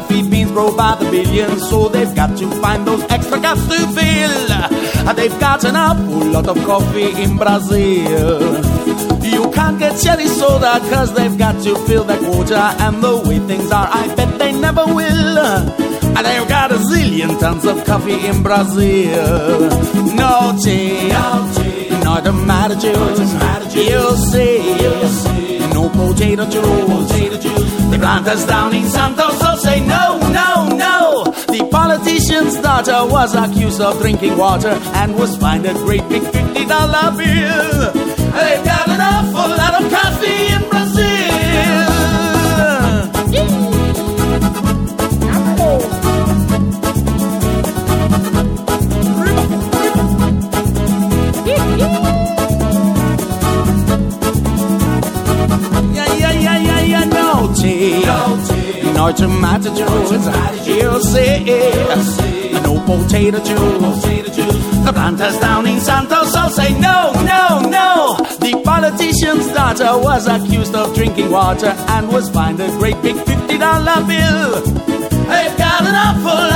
coffee beans grow by the billions, so they've got to find those extra cups to fill. They've got an awful lot of coffee in Brazil. You can't get cherry soda cause they've got to fill that quota And the way things are I bet they never will. And they've got a zillion tons of coffee in Brazil. No tea, no, tea, no tomato juice You'll see, no potato juice The planters down in Santos all say no, no, no. The politician's daughter was accused of drinking water And was fined a great big $50 bill North tomato juice. You'll see. No potato juice. The planters down in Santos all say no, no, no. The politician's daughter was accused of drinking water and was fined a great big $50 bill. They've got an awful